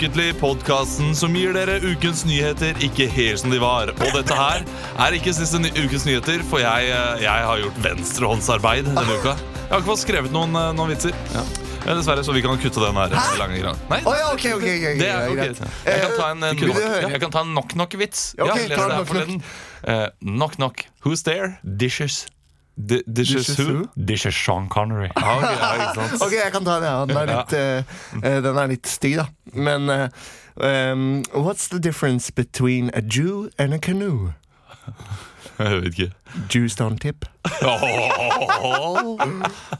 Ukentlig, podkasten som gir dere ukens nyheter ikke helt som de var. Og dette her er ikke siste ny ukens nyheter, for jeg, eh, jeg har gjort venstrehåndsarbeid denne uka. Jeg har ikke fått skrevet noen, eh, noen vitser. Eh, Dessverre, så vi kan kutte den her lange greia. Nei, oh, ja, ok, ok, ok, ok, det er greit. Jeg kan ta en, en, kan ta en knock-knock-vits. Ja, okay, ja, les det her forleden. Eh, Knock-knock. Who's there? Dishes. Dishes who? who? Dishes Sean Connery. Ah, ok, ja. Ok, jeg kan ta den. Ja. Den, er litt, eh, den er litt stygg, da. Men uh, um, What's the difference between a Jew and a canoe? Jeg vet ikke. Don't tip.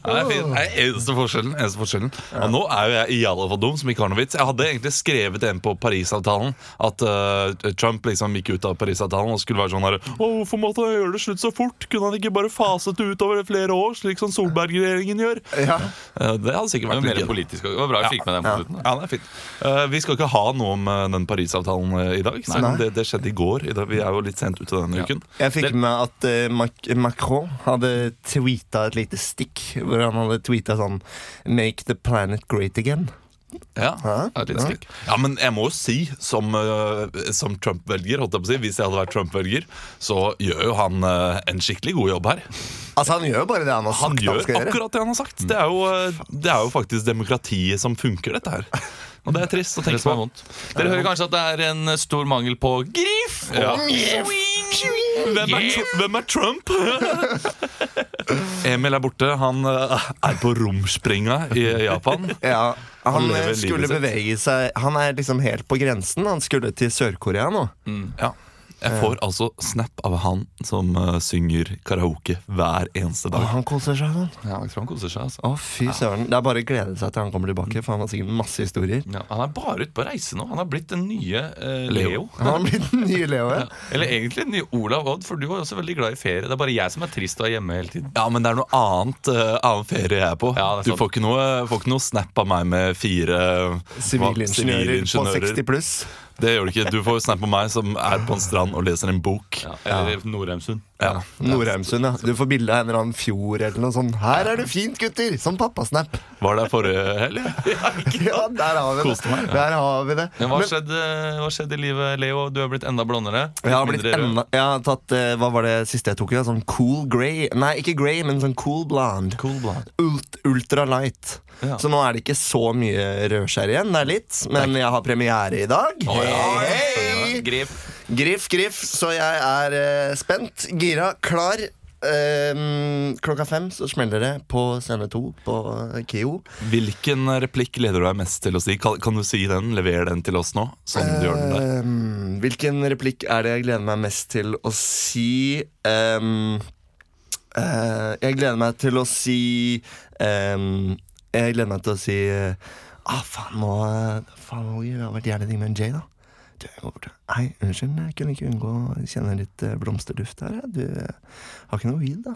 Det er fint. Det er eneste forskjellen. Eneste forskjellen. Og nå er jo jeg i alle fall dum som ikke har noe vits. Jeg hadde egentlig skrevet en på Parisavtalen at uh, Trump liksom gikk ut av Parisavtalen og skulle være sånn her Å, hvorfor måtte han gjøre det slutt så fort? Kunne han ikke bare faset det ut over flere år, slik som Solberg-regjeringen gjør? Ja. Uh, det hadde sikkert vært mer politisk. Det var bra jeg fikk med den på slutten. Ja, det er fint. Eh, vi skal ikke ha noe om den Parisavtalen i dag. Det, det skjedde i går. I dag, vi er jo litt sent ute denne Ja. uken. Jeg fikk med at Mac Macron hadde tweeta et lite stikk. Hvor han hadde tweeta sånn Make the planet great again. Ja, Ja, ja, men jeg må jo si, som, eh, som Trump-velger, holdt jeg på å si, hvis jeg hadde vært Trump-velger, så gjør jo han eh, en skikkelig god jobb her. Altså Han gjør jo bare det han har sagt han, gjør skal gjøre. akkurat det han har sagt. Det er jo, eh, det er jo faktisk demokratiet som funker, dette her. Og det er trist å tenke på. Dere hører kanskje at det er en stor mangel på grif. Ja. Hvem er, Tr- hvem er Trump? Emil er borte. Han eh, er på romspringa i Japan. Ja, Han Han eh, skulle bevege seg Han er liksom helt på grensen. Han skulle til Sør-Korea nå. Ja. Jeg får altså snap av han som uh, synger karaoke hver eneste dag. han koser seg sånn. Ja, jeg tror han koser seg. altså Å, fy søren. Det er bare å glede seg til han kommer tilbake, for han har sikkert masse historier. ja, Han er bare ute på reise nå. Han har blitt den nye uh, Leo. Leo. Han har blitt den nye Leo. Ja. Eller egentlig den nye Olav Odd, for du var jo også veldig glad i ferie. Det er bare jeg som er trist og er hjemme hele tiden. Ja, men det er noe annet uh, annen ferie jeg er på. Ja, er du får ikke, noe, får ikke noe snap av meg med fire Sivilingeniører på 60 pluss. Det gjør du ikke. Du får snap på meg som er på en strand og leser en bok. Ja, eller Norheimsund. Ja. Norheimsund, ja. Du får bilde av en eller annen fjord eller noe sånt. Her er det fint, gutter! Som pappasnap. Var det forrige helg? Ja, der har vi det. Meg. Der har vi det. Men hva skjedde, hva skjedde i livet, Leo? Du har blitt enda blondere. Jeg har, blitt enda, jeg har tatt eh, Hva var det siste jeg tok? Ja? Sånn cool grey Nei, ikke grey, men sånn cool blonde. Cool blonde. Ult, ultra light. Ja. Så nå er det ikke så mye rødskjær igjen. Det er litt, men jeg har premiere i dag. Hei, hei! Grip. Griff, griff. Så jeg er uh, spent, gira, klar. Um, klokka fem så smeller det på scene to på KIO. Hvilken replikk leder du deg mest til å si? Kan, kan du si den? Lever den til oss nå? Sånn du gjør den der. Ehm, hvilken replikk er det jeg gleder meg mest til å si? Um, uh, jeg gleder meg til å si ehm, Jeg gleder meg til å si eh, Ah, faen, nå Faen, det har vært jævlig ting med en J, da. Du, jeg går bort Hei, unnskyld, jeg kunne ikke unngå å kjenne litt eh, blomsterduft her. Du eh, har ikke noe weed, da?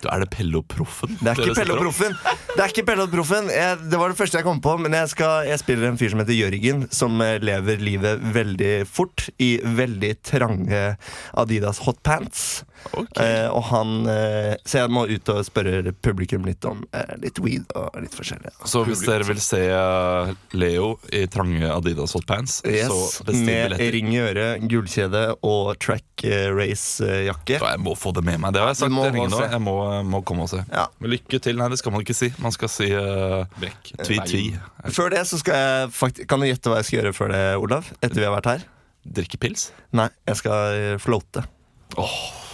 Du, er det Pelle og Proffen? Det er ikke Pelle og Proffen. Det er ikke Pelle og Proffen jeg, Det var det første jeg kom på, men jeg, skal, jeg spiller en fyr som heter Jørgen, som eh, lever livet veldig fort i veldig trange Adidas hotpants. Ok. Eh, og han eh, Så jeg må ut og spørre publikum litt om eh, litt weed og litt forskjellig. Så hvis dere vil se eh, Leo i trange Adidas hotpants, Yes, så bestill med billetter. ring i øret, gullkjede og track eh, race-jakke. Jeg må få det med meg. Det har jeg sagt. sagt må. Jeg må, må komme og se. Ja. Men lykke til. Nei, det skal man ikke si. Man skal si uh, Brekk. tvi-tvi. Før det så skal jeg Kan du gjette hva jeg skal gjøre før det, Olav? Etter vi har vært her? Drikke pils. Nei, jeg skal eh, floate. Åh,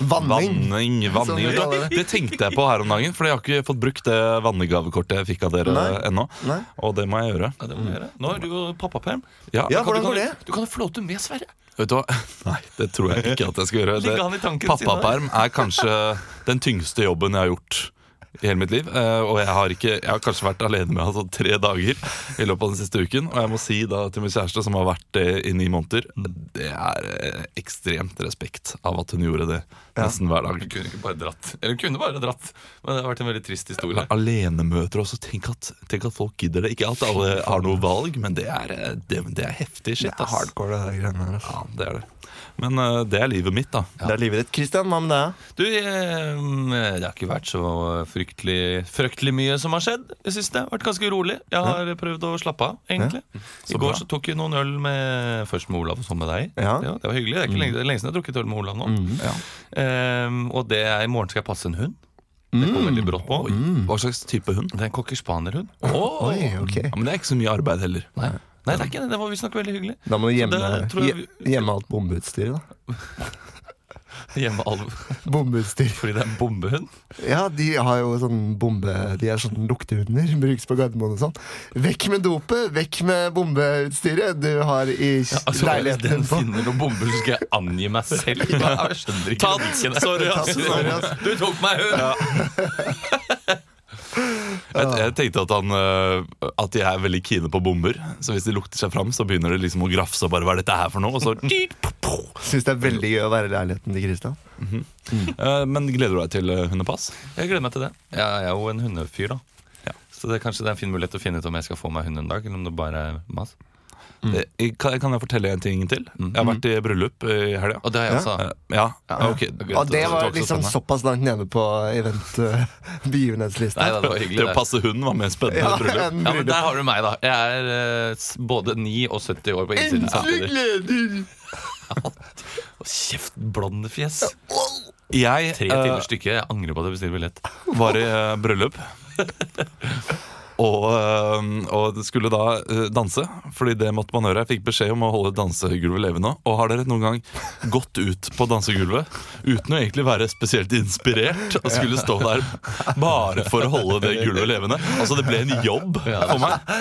Vanning! vanning. Vanning. det. Det tenkte jeg på her om dagen, for jeg har ikke fått brukt det vannegavekortet jeg fikk av dere Nei. ennå. Nei. Og det må jeg gjøre. Ja, det må jeg gjøre. Nå er du jo pappaperm. Ja, Ja, hvordan går det? Du kan jo flåte med Sverre. Vet du hva? Nei, det tror jeg ikke at jeg skal gjøre. Da. Pappaperm er kanskje den tyngste jobben jeg har gjort i hele mitt liv. Eh, og jeg har, ikke, jeg har kanskje vært alene med altså, tre dager i løpet av den siste uken. Og jeg må si da til min kjæreste, som har vært det i ni måneder, det er eh, ekstremt respekt av at hun gjorde det nesten hver dag. Hun kunne ikke bare dratt. Eller hun kunne bare dratt, men det har vært en veldig trist historie. Alenemøter også. Tenk at, tenk at folk gidder det. Ikke at alle har noe valg, men det er, eh, det, det er heftig shit. Det er hardcore, det der greiene. Altså. Ja, det er det. Men uh, det er livet mitt, da. Det er livet ditt. Christian, hva med deg? Du, jeg, det har ikke vært så fryktelig, fryktelig mye som har skjedd i det siste. Vært ganske rolig. Jeg har prøvd å slappe av, egentlig. I går så tok jeg noen øl med, først med Olav og så med deg. Ja. Det var hyggelig. Det er ikke lenge, er lenge siden jeg har drukket øl med Olav nå. Ja. Um, og det er, i morgen skal jeg passe en hund. Det kom veldig brått på. Hva slags type hund? Det er en cocker spaniel-hund. Oh, okay. Ja, men det er ikke så mye arbeid heller. Nei. Nei, det er ikke det. Det var visstnok veldig hyggelig. Da må du gjemme, det tror jeg gjemme alt bombeutstyret, da. Gjemme all... Bombeutstyr. Fordi det er bombehund. Ja, de har jo sånn bombe De er sånn luktehunder. Brukes på Gardermoen og sånn. Vekk med dopet! Vekk med bombeutstyret du har i Altså, leiligheten din. finner noen bomber, så skal jeg angi meg selv. Jeg skjønner ikke Tatt! Sorry, ass. Du tok meg ut! Jeg, jeg tenkte at, han, øh, at de er veldig kine på bomber. Så hvis de lukter seg fram, så begynner de liksom å grafse og bare Hva er dette her for noe? Og så Syns det er veldig gøy å være i leiligheten til Christian. Eh, Men gleder du deg til øh, hundepass? Jeg gleder meg til det. Jeg er jo en hundefyr, da. Ja. Så det er kanskje det er en fin mulighet til å finne ut om jeg skal få meg hund en dag, eller om det bare er mas. Eh, Kan, kan jeg fortelle en ting til? Jeg har vært i bryllup i helga. Og det har jeg også. Ja. Ja, Ja. Og det var liksom såpass langt nede på event-begivenhetslista. Det var hyggelig, Det å passe hunden var mer spennende Ja, enn bryllup. en Ja, men. Der har du meg, da. Jeg er eh, både 9 og 70 år på innsiden samtidig. Kjeft, blondefjes. Jeg Tre eh, timer stykket. Jeg angrer på at jeg bestilte billett. var i eh, bryllup. Og, eh, og skulle da eh, danse, Fordi det måtte man gjøre. Jeg fikk beskjed om å holde dansegulvet levende. Og har dere noen gang gått ut på dansegulvet uten å egentlig være spesielt inspirert og skulle stå der bare for å holde det gulvet levende? Altså Det ble en jobb for meg.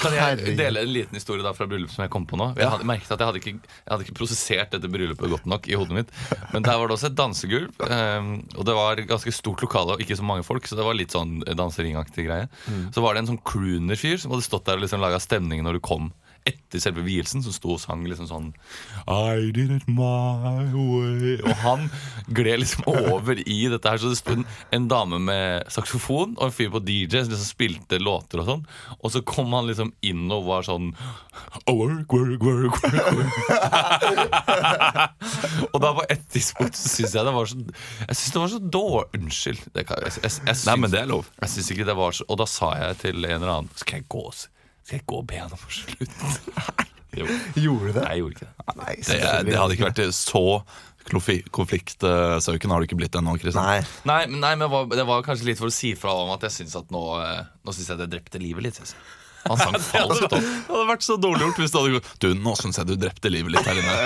Kan jeg dele en liten historie da fra bryllup som jeg kom på nå? Jeg hadde merket at jeg hadde ikke, jeg hadde ikke prosessert dette bryllupet godt nok i hodet mitt. Men der var det også et dansegulv, eh, og det var ganske stort lokale og ikke så mange folk, så det var litt sånn danseringaktig greie. Så var det en sånn crooner-fyr som hadde stått der og liksom laga stemning når du kom etter selve vielsen, som sto og sang liksom sånn I did it my way Og han gled liksom over i dette her. Så det sto en, en dame med saksofon og en fyr på DJ som liksom spilte låter og sånn. Og så kom han liksom inn og var sånn oh, work, work, work, work, work. Og da på et tidspunkt så syns jeg det var så Jeg synes det var så dårlig Unnskyld. Det kan, jeg, jeg, jeg, jeg, Nei, men det lov. jeg synes ikke det var så Og da sa jeg til en eller annen Skal jeg gå, skal jeg gå og be henne om å slutte? Jo. Gjorde du det? Nei, jeg gjorde ikke det. Nei, Det, det hadde ikke vært så klofi- konfliktsøken har du ikke blitt ennå. Kristian. Nei. Nei, nei, men det var, det var kanskje litt for å si fra om at jeg syns at nå eh, Nå synes jeg det drepte livet litt. Synes jeg. Han sang falskt opp. Det hadde vært så dårlig gjort hvis du hadde gått Du, nå syns jeg du drepte livet litt her inne.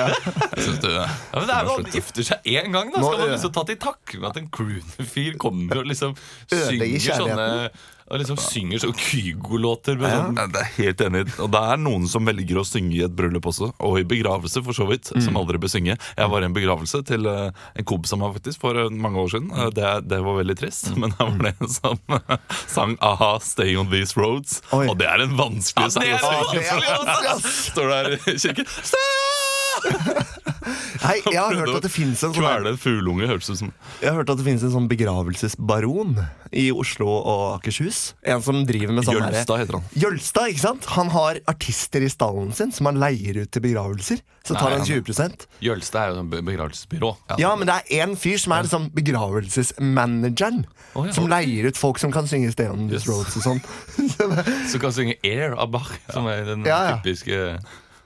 Du, Ja, men det er jo Han gifter seg én gang, da! Skal man liksom ta til takke med at en crooner-fyr kommer og liksom synger sånne. Og liksom synger så Kygo-låter Ja, sånn det er helt enig. Og det er noen som velger å synge i et bryllup også, og i begravelse for så vidt, som aldri bør synge. Jeg var i en begravelse til eh, en kompis av meg faktisk for eh, mange år siden. Eh, det, det var veldig trist, men da var det en som sang a-ha, 'Stay on these roads'. Oi. Og det er en vanskelig sang å Å, synge. Står der i kirken Nei, jeg har hørt at det finnes en sånn Kvele en fugleunge, hørtes ut som. Jeg har hørt at det finnes en sånn begravelsesbaron i Oslo og Akershus. En som driver med sånn Jølstad heter han. Jølstad, ikke sant? Han har artister i stallen sin som han leier ut til begravelser. Så tar Nei, han 20% Jølstad er jo sånn begravelsesbyrå. Ja, men det er én fyr som er liksom begravelsesmanageren. Ja. Som leier ut folk som kan synge Stay Yes. Roads og sånn. Som kan synge Air av Bach, som er den ja. typiske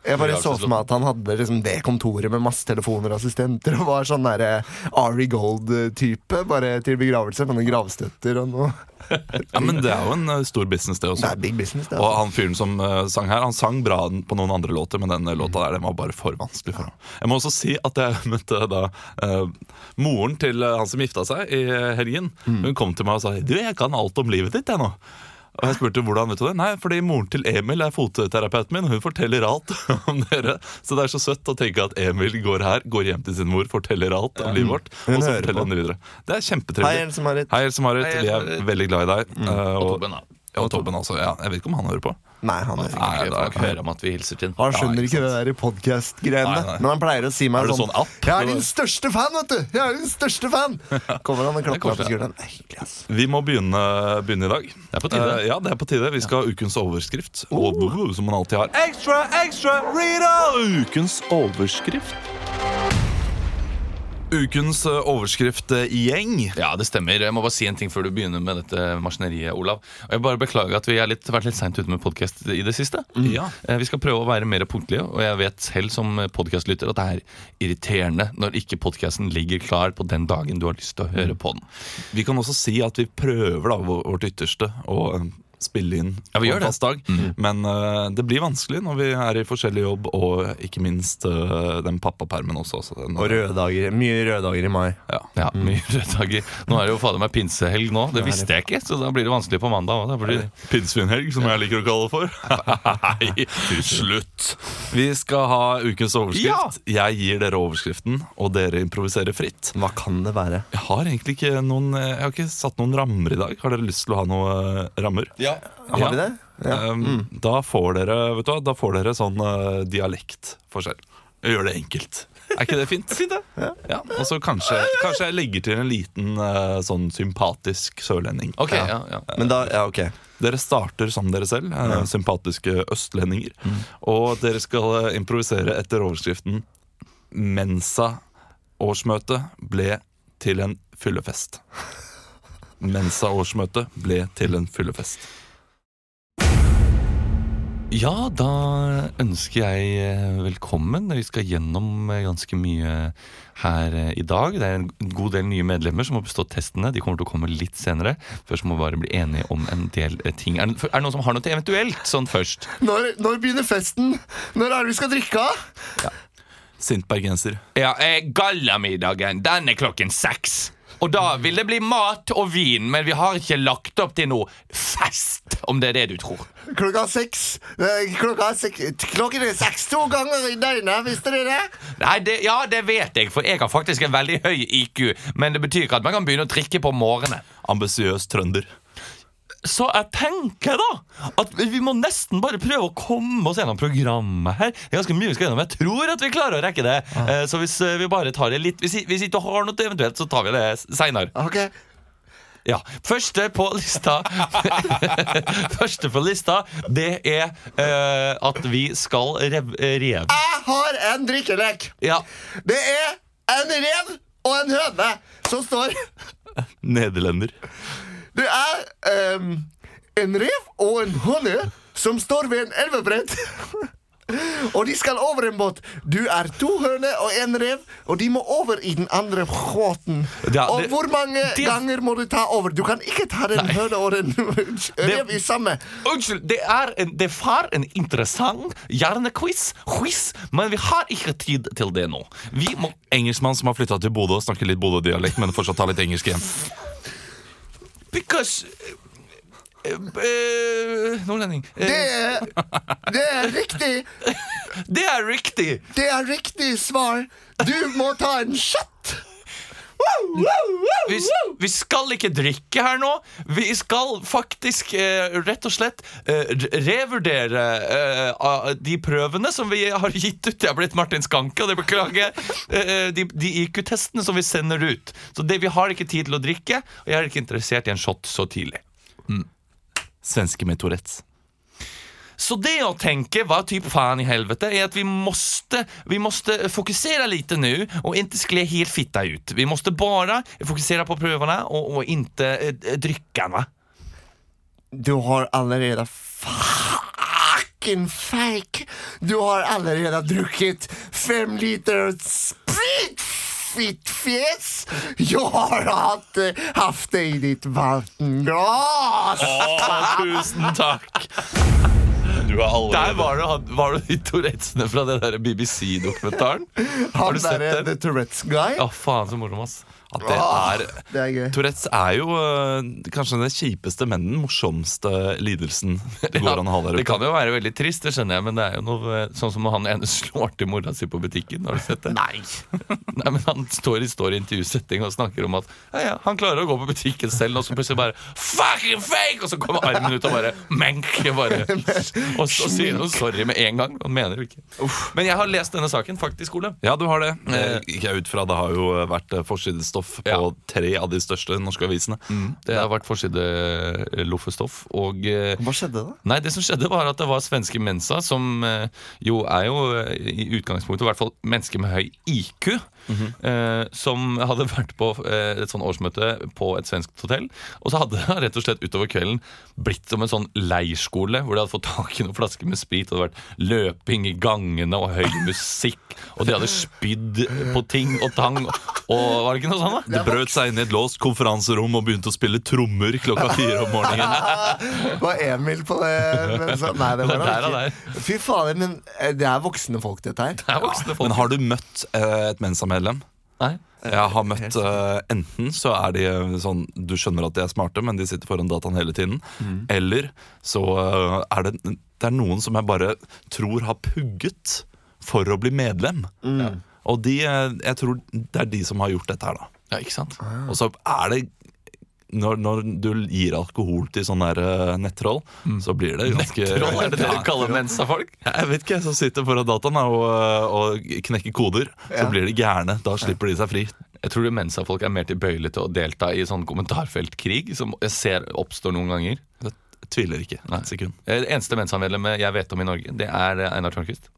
Jeg bare så for meg at han hadde liksom det kontoret med masse telefoner og assistenter og var sånn derre Ari Gold-type, bare til begravelse. Med noen gravstøtter og noe. Ja, men det er jo en eh, stor business, det også. Det er big business, det. Og Altså. han fyren som uh, sang her, han sang bra på noen andre låter, men den låta der den var bare for vanskelig for ham. Jeg må også si at jeg møtte da uh, moren til eh, han som gifta seg i eh, helgen. Hun kom til meg og sa Du, jeg kan alt om livet ditt, jeg nå. Og jeg spurte hvordan vet du det? Nei, fordi moren til Emil er fotterapeuten min, og hun forteller alt om dere. Så det er så søtt å tenke at Emil går her, går hjem til sin mor, forteller alt om livet vårt, og så forteller på. hun det videre. Det er Hei. Else Marit. Hei, Else Marit. Vi er veldig glad i deg. Eh, Og og, Tobben, da. ja, og Tobben også. Ja, jeg vet ikke om han hører på. Nei, han er Nei, da hører han om at vi hilser til. Han Ja, skjønner ikke ikke det der i nei. Men han pleier å si meg sånn, sånn app? Jeg er din største fan, vet du! Jeg er din største fan Kommer han og klapper meg på skulderen. Er. Vi må begynne, begynne i dag. Det er på tide. ja, det er på tide. Vi skal ha ukens overskrift. Og som man alltid har. Ekstra, ekstra, Rita! Ukens overskrift. Ukens eh, overskrift-gjeng. Ja, det stemmer. Jeg må bare si en ting før du begynner med dette maskineriet, Olav. Og jeg bare Beklager at vi har vært litt seint ute med podkast i det siste. Ja. Eh, Vi skal prøve å være mer punktlige, og jeg vet selv som podkastlytter at det er irriterende når ikke podkasten ligger klar på den dagen du har lyst til å høre på den. Vi kan også si at vi prøver da vårt ytterste å eh, spille inn Ja, vi på gjør en det. fast dag. Men uh, det blir vanskelig når vi er i forskjellig jobb, og ikke minst uh, den pappapermen også. også den, Og røde dager. Mye røde dager i mai. Ja. Ja, mye røde dager. Nå er det jo fader meg pinsehelg nå. Det visste jeg ikke, så da blir det vanskelig på mandag. òg. Blir. Pinnsvinhelg, som jeg liker å kalle det for. Nei, slutt! Vi skal ha ukens overskrift. Ja! Jeg gir dere overskriften, og dere improviserer fritt. Hva kan det være? Jeg har egentlig ikke noen Jeg har ikke satt noen rammer i dag. Har dere lyst til å ha noen rammer? Ja. Har vi det? Ja. Um, Da får dere vet du hva, Da får dere sånn uh, dialektforskjell. Gjør det enkelt. Er ikke det fint? Fint, ja. Ja, Og så kanskje, kanskje jeg legger til en liten uh, sånn sympatisk sørlending. Ok, ja, ja. Men da, ja, ok. Dere starter som dere selv, uh, sympatiske østlendinger. Og dere skal uh, improvisere etter overskriften 'Mensa-årsmøtet ble til en fyllefest'. Mensa-årsmøtet ble til en fyllefest. Ja, da ønsker jeg eh, velkommen. Vi skal gjennom eh, ganske mye her eh, i dag. Det er en god del nye medlemmer som har bestått testene. De kommer til å komme litt senere. Først må vi bare bli enige om en del ting. Er det, noen som har noe til eventuelt sånn først? Når, når begynner festen? Når er det vi skal drikke? Sint bergenser. Ja, eh, Gallamiddagen, den er klokken seks. Og da vil det bli mat og vin, men vi har ikke lagt opp til noe fest, om det er det du tror. Klokka seks. Eh, Klokka seks. Klokken er seks to ganger i døgnet, visste dere det? Nei, det, Ja, det vet jeg, for jeg har faktisk en veldig høy IQ. Men det betyr ikke at man kan begynne å trikke på morgenen. Ambisiøs trønder. Så jeg tenker da at vi må nesten bare prøve å komme oss gjennom programmet her. Det er ganske mye vi skal gjennom. Jeg tror at vi klarer å rekke det. Eh, Så hvis eh, vi bare tar det litt Hvis, hvis ikke har noe eventuelt, så tar vi det seinere. Ok. Ja. Første på lista Første på lista, det er uh, at vi skal rev... rev. Jeg har en drikkelek. Ja. Det er en rev og en høne som står Nederlender. Det er um, en rev og en høne som står ved en elvebredd. Og de skal over en båt. Du er to høner og en rev, og de må over i den andre båten. Ja, og hvor mange det- ganger må du ta over? Du kan ikke ta den høne og den rev i samme. Unnskyld, det er, en, det var en interessant hjernequiz, quiz, men vi har ikke tid til det nå. Vi må Engelskmann som har flytta til Bodø snakker litt Bodø-dialekt, men fortsatt ta litt engelsk igjen. Because Uh, uh, Nordlending. Uh, Det er, det er riktig. det er riktig! Det er riktig svar. Du må ta en shot. Vi, vi skal ikke drikke her nå. Vi skal faktisk eh, rett og slett eh, revurdere eh, de prøvene som vi har gitt ut. Jeg har blitt Martin Skanke, og det beklager jeg. Eh, de de IQ-testene som vi sender ut. Så det, vi har ikke tid til å drikke, og jeg er ikke interessert i en shot så tidlig. Svenske med Tourettes. Så det å tenke hva typ fan i helvete er att vi måste, vi måste fokusera lite nu och inte skle helt fitta ut. Vi måste bara fokusera på prövarna och, och inte eh, dryckarna. Du har allerede fucking fake. Du har allerede drukket fem liter sprit. Fittfjes! Jeg har hatt, haft det i ditt vattenglas! tusen takk! Du allerede Der var det, han- var det de Tourettesene fra den der BBC-dokumentaren. Har Han du sett den? The Tourettes guy. Ja, faen så morsom, ass. At det er Det er gøy. Tourettes er jo øh, kanskje den kjipeste, men den morsomste lidelsen det går an å ha der det ute. kan jo være veldig trist, det skjønner jeg, men det er jo noe eh, sånn som når han ene slår til mora si på butikken. Har du sett det? Nei. Nei, men Han står i, står i intervjusetting og snakker om at ja, ja, han klarer å gå på butikken selv, og så plutselig bare Fucking fake! Og så kommer armen ut og bare menk! Bare, og så sier han sorry med en gang. Han mener jo ikke. Men jeg har lest denne saken, faktisk, Ole. Ja, du har det. Eh, Gikk jeg ut fra Det har jo vært eh, forsidestoff på Ja. tre av de største norske avisene. Det har vært forsideloffestoff. eh. Og eh, Hva skjedde da? Nei, det som skjedde var at det var svenske Mensa, som eh, jo er jo i utgangspunktet i hvert fall mennesker med høy IQ. Eh, som hadde vært på eh, et sånn årsmøte på et svensk hotell. Og så hadde det rett og slett utover kvelden blitt som en sånn leirskole, hvor de hadde fått tak i noen flasker med sprit, og det hadde vært løping i gangene og høy musikk, og de hadde spydd på ting og tang. Og var det ikke noe sånt, da? Det brøt seg inn i et låst konferanserom og begynte å spille trommer klokka fire om morgenen. Var Emil på det? Men så, nei, det var Det han ikke. Fy fader, men eh, det er voksne folk, dette her. Det er voksne folk. Men har du møtt et et Mensa-medlem? Nei. Jeg har møtt uh, Enten så er de eh, sånn Du skjønner at de er smarte, men de sitter foran dataen hele tiden. Eller så uh, er det Det er noen som jeg bare tror har pugget for å bli medlem. Og de Jeg tror det er de som har gjort dette her, da. Ja, ikke sant? Og så er det når, når du gir alkohol til sånne der, eh, nettroll, så blir det ganske Nettroll? er det det Ja. dere kaller mensa-folk? Jeg vet ikke, som sitter foran dataen og, og knekker koder. Så blir de gærne. Da slipper de seg fri. Jeg tror mensa-folk er mer tilbøyelige til å delta i sånn kommentarfeltkrig, som jeg ser oppstår noen ganger. Jeg tviler ikke Nei. et sekund. Eh, Det eneste mensa-medlemmet jeg vet om i Norge, det er eh, Einar Tørnquist.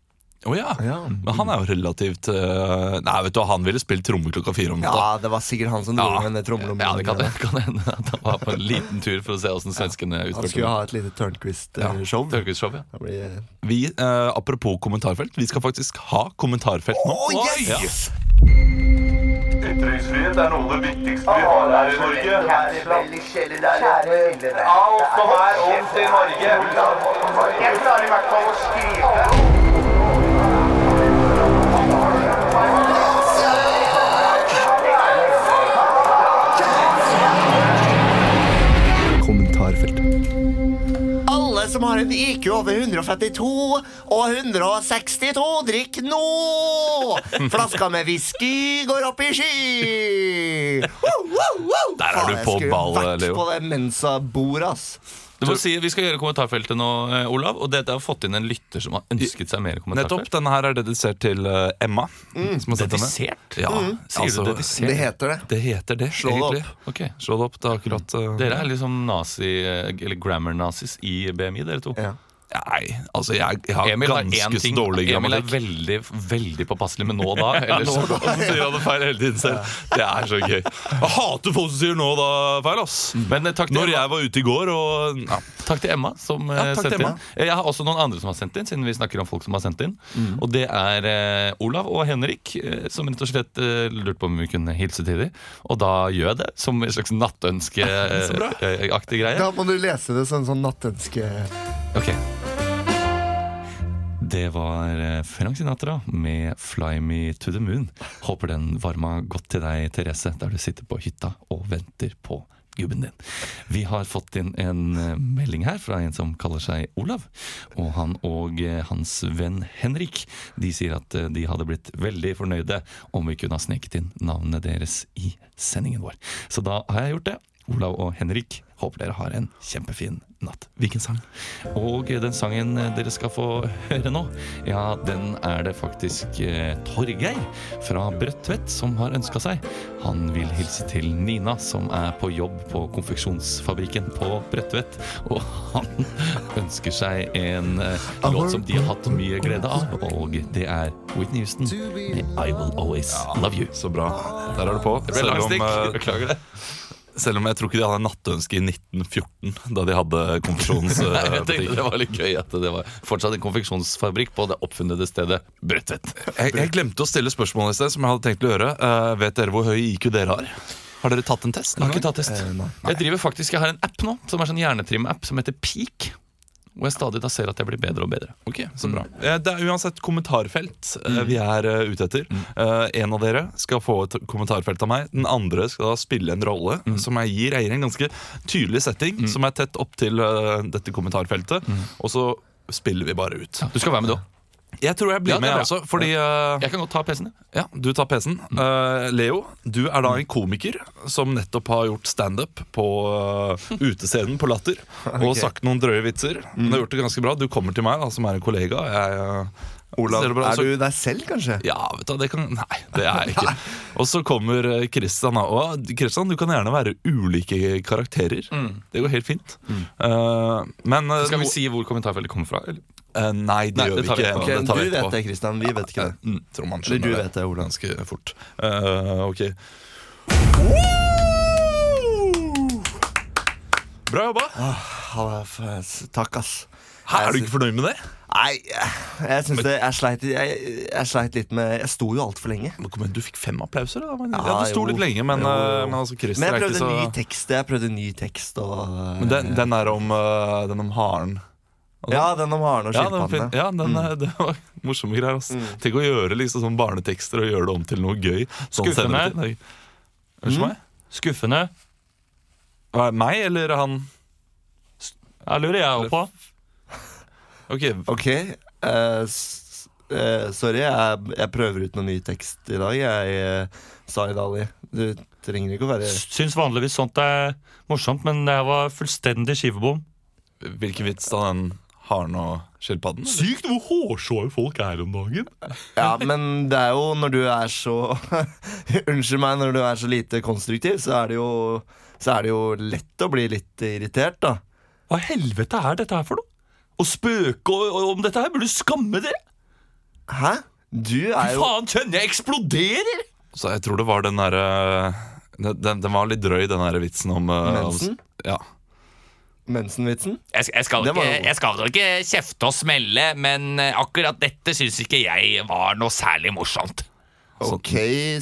Å ja. Ja. Men han er jo relativt uh, Nei, vet du han ville spilt tromme klokka fire om natta. Ja, det var sikkert han som dro Ja. med trommelommen. Ja, det kan, kan hende at han var på en liten tur for å se åssen svenskene Han utførte skulle det. ha et lite Tørnquist-show. Tørnquist-show, ja. Det blir Vi, eh, Apropos kommentarfelt, vi skal faktisk ha kommentarfelt nå. Oh, yes! Ytringsfrihet er noe av det viktigste vi har her i Norge. Alt som er ondt i Norge. Jeg klarer i hvert fall å skrive. Som har en IQ over 152 og 162, drikk nå! Flaska med whisky går opp i sky! Wow, wow, wow! Der er du jeg skulle ball, vært på det Mensa-bordet, ass. Du må si, Vi skal gjøre kommentarfeltet nå, eh, Olav. Og det, det har fått inn en lytter som har ønsket seg mer Nettopp. Denne her er dedisert til eh, Emma. som har sett denne. Dedisert? Ja, Sier altså, du dedisert? Det heter det. Det heter det, Slå det opp. Okay. Slå det opp. Det er akkurat uh, Dere er liksom nazi, eller grammar-nazis i BMI, dere to. Ja. Nei, altså jeg, jeg har Emil ganske så ting dårlig Emil er veldig, veldig påpasselig med nå og da. Ellers, Og så sier han det feil hele tiden selv. Det er så gøy. Jeg hater folk som sier nå da feil, ass. Men eh, takk til, Når Emma, jeg var ute i går og ja. takk til Emma som eh, Ja, sendte inn. Eh, Jeg har også noen andre som har sendt inn, siden vi snakker om folk som har sendt inn. Mm. Og det er eh, Olav og Henrik, eh, som rett og slett eh, lurte på om vi kunne hilse til dem. Og da gjør jeg det, som en slags nattønskeaktig greie. Da må du lese det som sånn nattønske... Ok Det var eh, Frank Sinatra med 'Fly Me To The Moon'. Håper den varma godt til deg, Therese, der du sitter på hytta og venter på gubben din. Vi har fått inn en eh, melding her fra en som kaller seg Olav. Og han og eh, hans venn Henrik De sier at de hadde blitt veldig fornøyde om vi kunne ha sneket inn navnene deres i sendingen vår. Så da har jeg gjort det. Olav og Henrik, håper dere har en kjempefin natt. Hvilken sang? Og den sangen dere skal få høre nå, ja, den er det faktisk eh, Torgeir fra Brødtvet som har ønska seg. Han vil hilse til Nina, som er på jobb på konfeksjonsfabrikken på Brødtvet. Og han ønsker seg en eh, låt som de har hatt mye glede av, og det er Whitney Houston med I Will Always Love You. Så bra. Der er du på. Det ble langstikk. eh, Beklager det. Selv om jeg tror ikke de hadde nattønske i 1914, da de hadde konfeksjonsbutikk. det var litt gøy at det var fortsatt en konfeksjonsfabrikk på det oppfunnede stedet Brødtvet. Jeg, jeg glemte å stille spørsmål i sted, som jeg hadde tenkt å gjøre. Uh, vet dere hvor høy IQ dere har? Har dere tatt en test? Jeg har ikke tatt test. Eh. Jeg driver faktisk, jeg har en app nå Som er sånn hjernetrim-app som heter Peak. Hvor jeg stadig da ser at jeg blir bedre og bedre. Ok, så bra mm. Det er uansett kommentarfelt mm. vi er eh, ute etter. Eh, en av dere skal få et kommentarfelt av meg. Den andre skal da spille en rolle som jeg gir eier en ganske tydelig setting, som er tett opp til uh, dette kommentarfeltet. Og så spiller vi bare ut. Du skal være med, òg. Jeg tror jeg blir Ja, med, altså. jeg også. Fordi eh, Jeg kan godt ta PC-en. Ja, du tar PC-en. Uh, Leo, du er da en komiker som nettopp har gjort standup på uh, utescenen på Latter. Og sagt noen drøye vitser. Du har gjort det ganske bra. Du kommer til meg, da, som er en kollega. Jeg, Olav, ser det bra. er du deg selv, kanskje? Ja, vet du, det kan Nei, det er jeg ikke. Og så kommer Kristian da. Og Kristian, du kan gjerne være ulike karakterer. Det går helt fint. Eh, men Skal vi si hvor kommentarfeltet kommer fra? Eller? Eh, nei, det Nei, gjør det vi ikke. Det du vet det, Kristian. Vi vet ikke det. Mm, tror man skjønner du vet det, Ola. ganske fort. Uh, ok. Bra jobba. Ha- Takk, ass. Hæ, er du ikke fornøyd med det? Nei, jeg, syns det Jeg sleit, jeg, jeg sleit litt med Jeg sto jo altfor lenge. Men kom igjen, Du fikk fem applauser. Da. Men, ja, Ja, du sto jo. litt lenge, men, eh, men altså, Men jeg ikke prøvde så ny tekst. Jeg prøvde ny tekst og Men den, den er om, den om haren. Ja, den om haren og Ja, den, ja den, mm. det var morsomme greier. ass. Tenk å gjøre liksom sånn barnetekster og gjøre det om til noe gøy. Sånn Skuffende. meg? Skuffende. Hva, Meg eller han? Jeg lurer jeg òg på. Ok, Ok. Uh, eh, sorry, jeg, jeg prøver ut noe ny tekst i dag. Jeg uh, Zaid Ali. Du trenger ikke å være Syns vanligvis sånt er morsomt, men det her var fullstendig skivebom. Hvilken vits da den haren og skilpadden? Sykt hvor hårsåre folk er om dagen. Ja, men det er jo når du er så Unnskyld meg, når du er så lite konstruktiv, så er det jo Så er det jo lett å bli litt irritert, da. Hva i helvete er dette her for noe? Å spøke og- og- om dette her burde du skamme dere! Hæ? Du er Fy jo faen, kjenner jeg eksploderer! Så jeg tror det var den derre den, den, den var litt drøy, den der vitsen om Mensen? om-? Ja. Mensenvitsen? Jeg, jeg, skal ikke, jeg skal ikke kjefte og smelle, men eh, akkurat dette syns ikke jeg var noe særlig morsomt. Ok,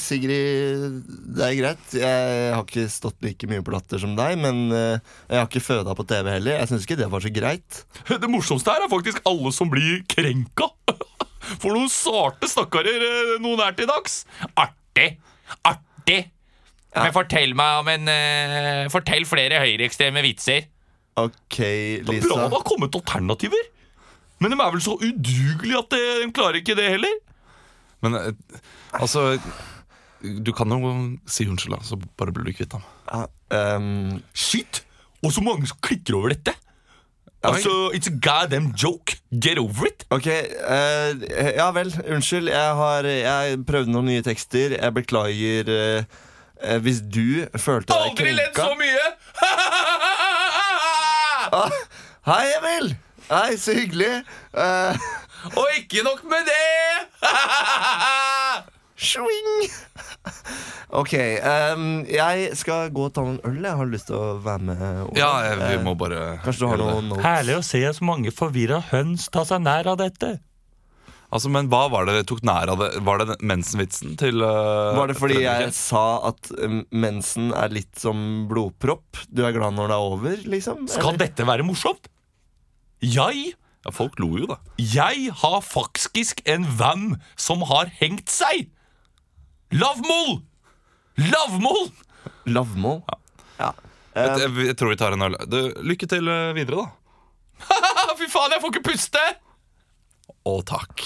Sigrid. Det er greit. Jeg har ikke stått like mye på latter som deg, men eh, jeg har ikke føda på TV heller. Jeg syns ikke det var så greit. Det morsomste her er faktisk alle som blir krenka. For noen sarte stakkarer eh, noen er til dags. Artig. Artig. Men fortell meg om en Fortell flere høyreekstreme vitser. Ok, Bra Lisa. det har kommet alternativer. Men de er vel så udugelige at de, de klarer ikke det heller. Men eh, altså Du kan jo si unnskyld, da, så bare blir du kvitt ham. Ja, um... Shit! Og så mange som klikker over dette. Altså, It's a goddamn joke. Get over it. ok, uh, ja vel. Unnskyld. Jeg har Jeg prøvde noen nye tekster. Jeg beklager eh, eh, hvis du følte deg Aldri ledd så mye! Ah, hei, Emil! Hei, så hyggelig. Uh, Og ikke nok med det! Swing! Ok, Um, jeg skal gå og ta noen øl. Jeg har lyst til å være med. Over. Ja, jeg, vi Eh, må bare Kanskje du har noen notes? Herlig å se så mange forvirra høns ta seg nær av dette. Altså, Men hva var det dere tok nær av det? Var det mensenvitsen til uh, Var det fordi jeg sa at mensen er litt som blodpropp? Du er glad når det er over, liksom? Skal Eller? dette være morsomt? Jeg Ja, folk lo jo, da. Jeg har faktisk en venn som har hengt seg! Lavmål! Lavmål! Lavmål? Ja. Jeg, jeg, jeg tror vi tar en øl. Du, lykke til eh, videre, da. Fy faen, jeg får ikke puste! Å, takk.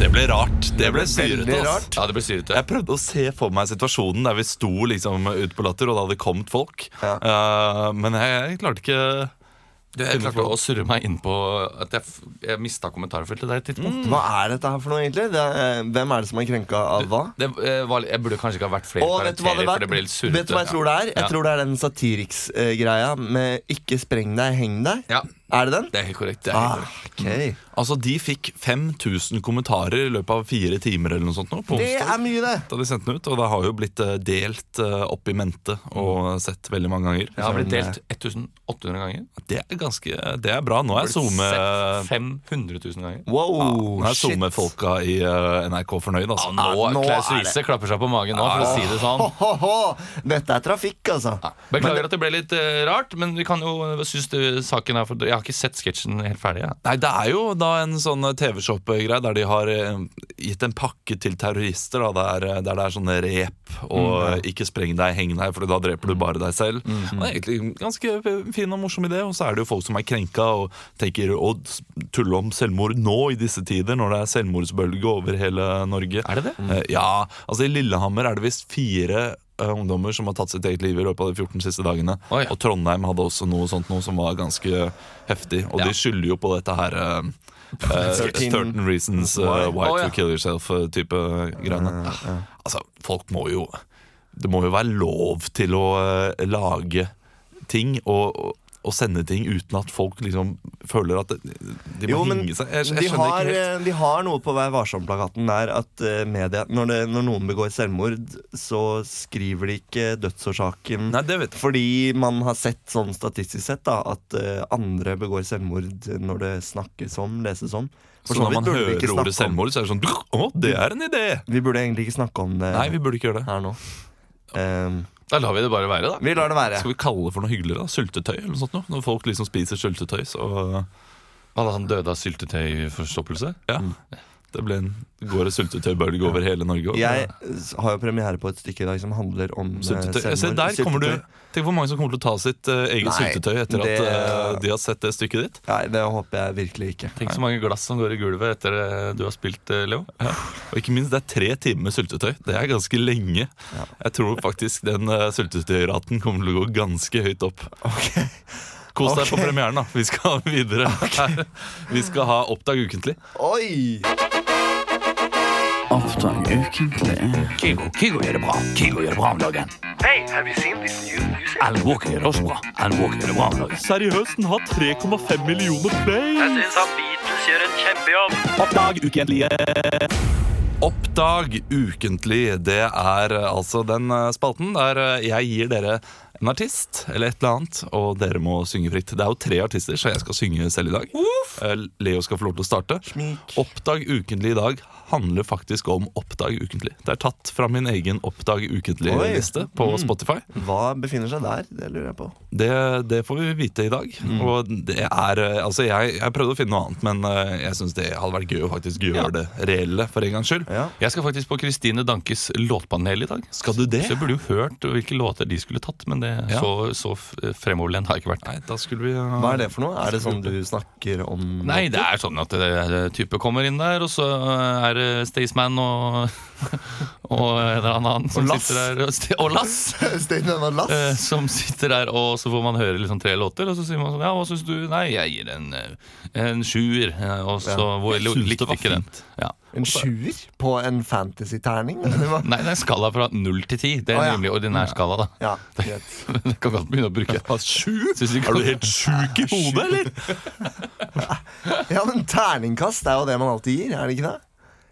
Det ble rart. Det ble syrete. Ja, det syrete. Jeg prøvde å se for meg situasjonen der vi sto liksom ute på Latter, og det hadde kommet folk. Ja. Uh, men jeg, jeg klarte ikke Jeg klarte å surre meg inn på at jeg, jeg mista kommentarfeltet der et tidspunkt. Hva er dette her for noe, egentlig? Det er, eh, hvem er det som er krenka av hva? Det, det var, jeg burde kanskje ikke ha vært flere Og vet du hva det, karakterer, for det litt surrete. vet du hva jeg tror det er? Jeg Ja. tror det er den Satiriks-greia med 'ikke spreng deg, heng deg'. Ja, Er det den? det er helt korrekt. Det er helt Ah, korrekt. ok Altså, De fikk 5000 kommentarer i løpet av fire timer eller noe sånt nå, på Det onsdag. er mye, det. Da de sendte den ut, Og det har jo blitt eh, delt eh, opp i mente og sett veldig mange ganger. Det har blitt delt 1800 ganger. Det er ganske, det er bra. Nå er jeg SoMe 500 000 ganger. Wow, Nå er. SoMe-folka i eh, NRK fornøyd, altså. Nå, Ja, nå Klaus er det- Riise klapper seg på magen nå, for å si det sånn. Ho, ho, ho. Dette er trafikk, altså. Beklager at det ble litt eh, rart, men vi kan jo synes det, saken er for Jeg har ikke sett sketsjen helt ferdig. Ja. Nei, Det er jo da en sånn TV-shop-greie der de har eh, gitt en pakke til terrorister. Da, der, eh, der det er sånne rep og eh, 'ikke spreng deg, heng deg', for da dreper du bare deg selv. Og Det er egentlig ganske fin og morsom idé. Og så er det jo folk som er krenka og tenker å tulle om selvmord nå i disse tider, når det er selvmordsbølge over hele Norge. Er det det? Eh, Ja, altså I Lillehammer er det visst fire ungdommer som har tatt sitt eget liv i løpet av de 14 siste dagene. Oi. Og Trondheim hadde også noe sånt noe som var ganske heftig. Og Ja. de skylder jo på dette her uh, eh, 13 13 reasons uh, Why? oh, to kill yourself-type greiene. Altså, folk må jo Det må jo være lov til å uh, lage ting og, og sende ting uten at folk liksom føler at de må Jo, men hinge seg. Jeg, jeg de, har, eh, de har noe på Vær varsom-plakaten der at uh, media når, det, når noen begår selvmord, så skriver de ikke dødsårsaken Nei, det vet jeg. fordi man har sett sånn statistisk sett da at uh, andre begår selvmord når det snakkes om, leses om. For Så så når man hører ordet selvmord, så er det sånn Å, det er en idé! Vi burde egentlig ikke snakke om det Nei, vi burde ikke gjøre det. her nå. Um, Da lar vi det bare være, da. vi lar det være. Skal vi kalle det for noe hyggeligere? da? Syltetøy? eller noe sånt noe? Når folk liksom spiser syltetøy, så han døde av syltetøyforstoppelse? ja. Det ble en, går et sultetøybølge over hele Norge. Også. Jeg har jo premiere på et stykke i dag som handler om sultetøy. Syltetøy. selvmord. Se, der kommer du Tenk hvor mange som kommer til å ta sitt uh, eget Nei, sultetøy etter at det- eh, de har sett det stykket ditt. Nei, det håper jeg virkelig ikke. Tenk så mange glass som går i gulvet etter eh, du har spilt, uh, Leo. Og ikke minst, det er tre timer med sultetøy. Det er ganske lenge. Jeg tror faktisk den uh, sultetøyraten kommer til å gå ganske høyt opp. Kos deg på premieren, da. Vi skal videre. Okay. Vi skal ha Oppdag ukentlig. Oi! Oppdrag ukentlig. Kygo, Kygo gjør det bra. Kygo gjør det bra om dagen. Hey, have you seen this new music? Alan Walker gjør det også bra. Alan Walker gjør det bra om dagen. Seriøst, den har 3,5 millioner play! syns han Beatles gjør en kjempejobb. Oppdag ukentlige. Oppdag ukentlig, det er eh, altså den eh, spalten der eh, jeg gir dere en artist eller et eller annet, og dere må synge fritt. Det er jo tre artister, så jeg skal synge selv i dag. Eh, Leo skal få lov til å starte. Smik. Oppdag ukentlig i dag handler faktisk om Oppdag ukentlig. Det er tatt fra min egen Oppdag ukentlig-liste på Mm. Spotify. Hva befinner seg der? Det lurer jeg på. Det, det får vi vite i dag. Og det er eh, Altså, jeg, jeg prøvde å finne noe annet, men eh, jeg syns det hadde vært gøy å faktisk gjøre det reelle for en gangs skyld. Ja. Jeg skal faktisk på Kristine Dankes låtpanel i dag. Skal du det? Så jeg burde jo hørt hvilke låter de skulle tatt, men det, Ja. så, så fremoverlent har jeg ikke vært. Nei, da skulle vi uh, Hva er det for noe? Er det sånn du snakker om Nei, det er sånn at det, det type kommer inn der, og så er det Staysman og, og en eller annen som Og sitter der. Og, og Lass! Steinen og Lass? eh, som sitter der, og så får man høre liksom tre låter, og så sier man sånn Ja, hva syns du? Nei, jeg gir en, eh, en sjuer. eh, Og så ja. Likte ikke fint. den. Ja. En sjuer på en fantasy-terning? Nei, det er en skala fra null til ti. Det er en ja. rimelig ordinær skala, da. Ja, greit. Det kan godt begynne å bruke. Sju? Synes Er du helt sjuk i hodet, eller? Ja, men terningkast er jo det man alltid gir, er det ikke det?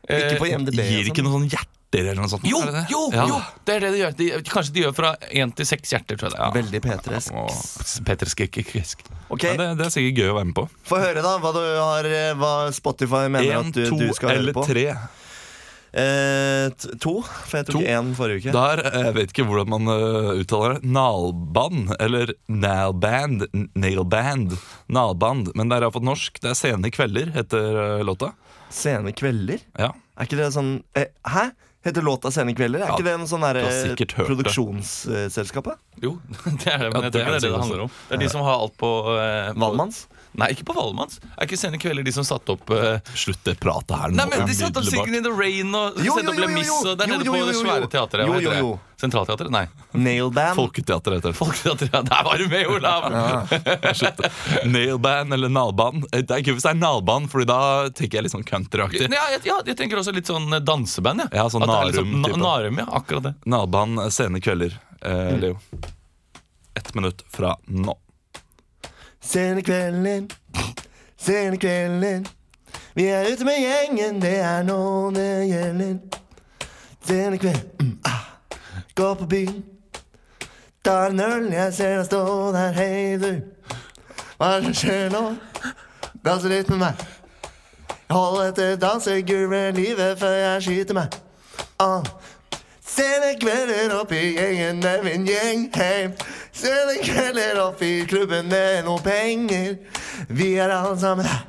Ikke på IMDb. Gir ikke sånn. noen sånn hjerter eller noe sånt? Jo, er det det? jo, Ja. jo! Det er det de gjør. De, kanskje de gjør fra én til seks hjerter, tror jeg er. Veldig P3-esk. Peter Skekkesk. Ok, Ja, det, det er sikkert gøy å være med på. Få høre, da, hva, du har, hva Spotify mener en, at du, to du skal høre eller på. tre. Eh, to, for jeg tok To. én forrige uke. Der, eh, jeg vet ikke hvordan man uh, uttaler det. Nalband, eller Nalband. Nailband. Nalband. Men der jeg har fått norsk. Det er Sene kvelder, heter uh, låta. Sene kvelder? Ja. Er ikke det sånn eh, Hæ? Heter låta Sene kvelder? Er Ja, ikke det en sånn derre det. produksjonsselskapet? Jo, det er det, men Ja, jeg tror det er det det det handler om. Det er de som har alt på, eh, Valmanns? Nei, ikke på Valmanns. Er ikke Sene kvelder de som satte opp uh... Slutt det pratet her nå. Nei, men De satte opp Sigrid in the Rain og Jo, opp jo, jo, Le Mis. jo, jo. Og det er nede på det svære teatret. Jo, jo, jo. Sentralteatret? Nei. Nailband? Folketeater heter det. Folketeatret. Ja, der var du med, Olav! Nailband eller nalband. Eh, Det er gøy hvis det er nalband, Fordi da tenker jeg litt sånn countryaktig. Ja, jeg, ja, jeg tenker også litt sånn eh, danseband. Ja, Ja, sånn At det er litt Narum-type. na- Narum, ja, akkurat det. Nalband, sene kvelder. Eh, Leo. Ett minutt fra nå. Sene kvelden, sene kvelden. Vi er ute med gjengen, det er nå det gjelder. Sene kveld, mm, ah. gå på byen. Tar en øl, jeg ser deg stå der, hei du. Hva er det som skjer nå? Danser litt med meg. Hold etter dansegulvet livet før jeg skyter meg. Ah. Sene kvelder opp i gjengen, det er min gjeng, hei. Sene kvelder opp i klubben, det er noe penger. Vi er alle sammen her.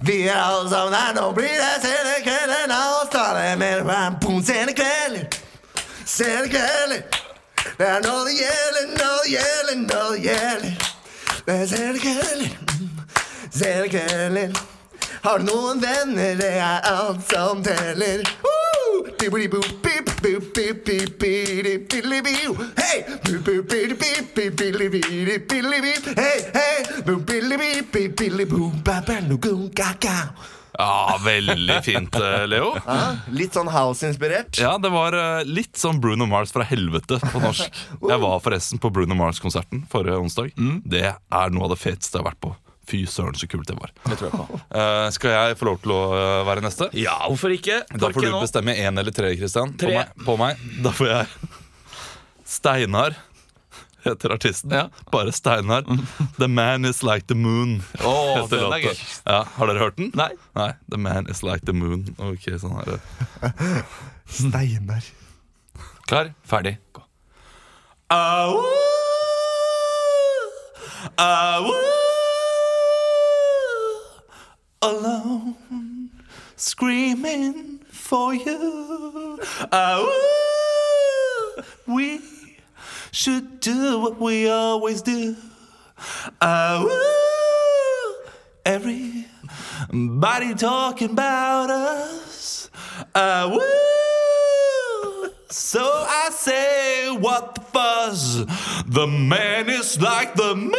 Vi er alle sammen her, nå blir det sene kvelder. La oss ta det med ram, boom, sene kvelder. Sene kvelder. Det er nå det gjelder, nå det gjelder, nå det gjelder. Det er sene kvelder. Sene. Har du noen venner, det er alt som teller. Woo! Ja, Veldig fint, eh, Leo. Litt sånn house-inspirert. Ja, det var eh, litt sånn Bruno Mars fra helvete på norsk. Jeg var forresten på Bruno Mars-konserten forrige onsdag. Det er noe av det feteste jeg har vært på. Fy søren, så kult det var. Eh, skal jeg få lov til å eh, være neste? Ja, hvorfor ikke? Da får du bestemme én eller tre, Kristian. På, meg- på meg. Da får jeg Steinar heter artisten. Ja. Bare Steinar. The Man Is Like The Moon. Åh, heter den er låta. gøy. Ja, har dere hørt den? Nei. Nei, The Man Is Like The Moon. Ok, sånn her Steinar. Klar, ferdig, gå. Au, au, alone, screaming for you. Ah, Au, we should do what we always do. Ah, Au, everybody talking about us. Ah, Au, so I say, what the fuzz? The man is like the moon.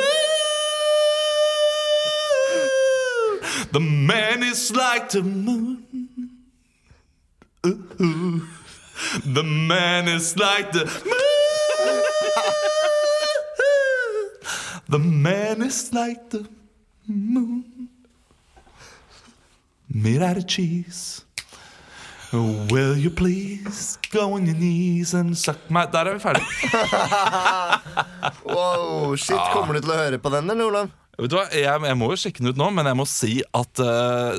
The man is like the moon. Ooh. The man is like the moon. The man is like the moon. Made out of cheese. Will you please go on your knees and suck my Der er vi ferdig. Wow, shit, Kommer du til å høre på den, eller, Olav? Vet du hva, jeg, jeg må jo sjekke den ut nå, men jeg må si at uh,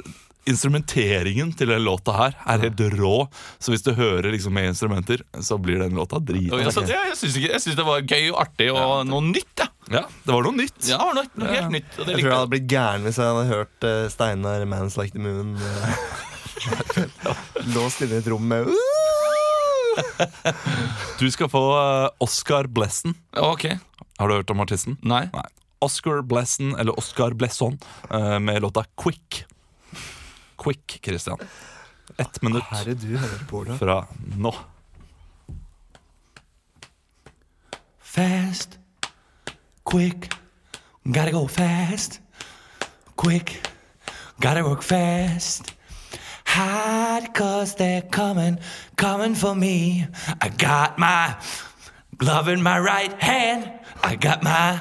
instrumenteringen til den låta her er helt rå. Så hvis du hører liksom med instrumenter, så blir den låta drit. Jeg, ja, jeg syns ikke- jeg syns det var gøy og artig og noe nytt. Ja. Ja, det var noe nytt. Ja, det var noe, noe helt nytt. Og det Jeg tror jeg hadde blitt gæren hvis jeg hadde hørt uh, Steinar Mans Like the Moon. eh, Låst inne i et rom med Du skal få Oscar Blessen. Ok, Har du hørt om artisten? nei Nei. Oscar Blesson, eller Oscar Blesson, eh, med låta Quick. Quick, Christian. Ett minutt Hva er det du hører på, Olav? fra nå. Fast, quick, gotta go fast, quick, gotta work fast. Hard cause they're coming, coming for me. I got my glove in my right hand, I got my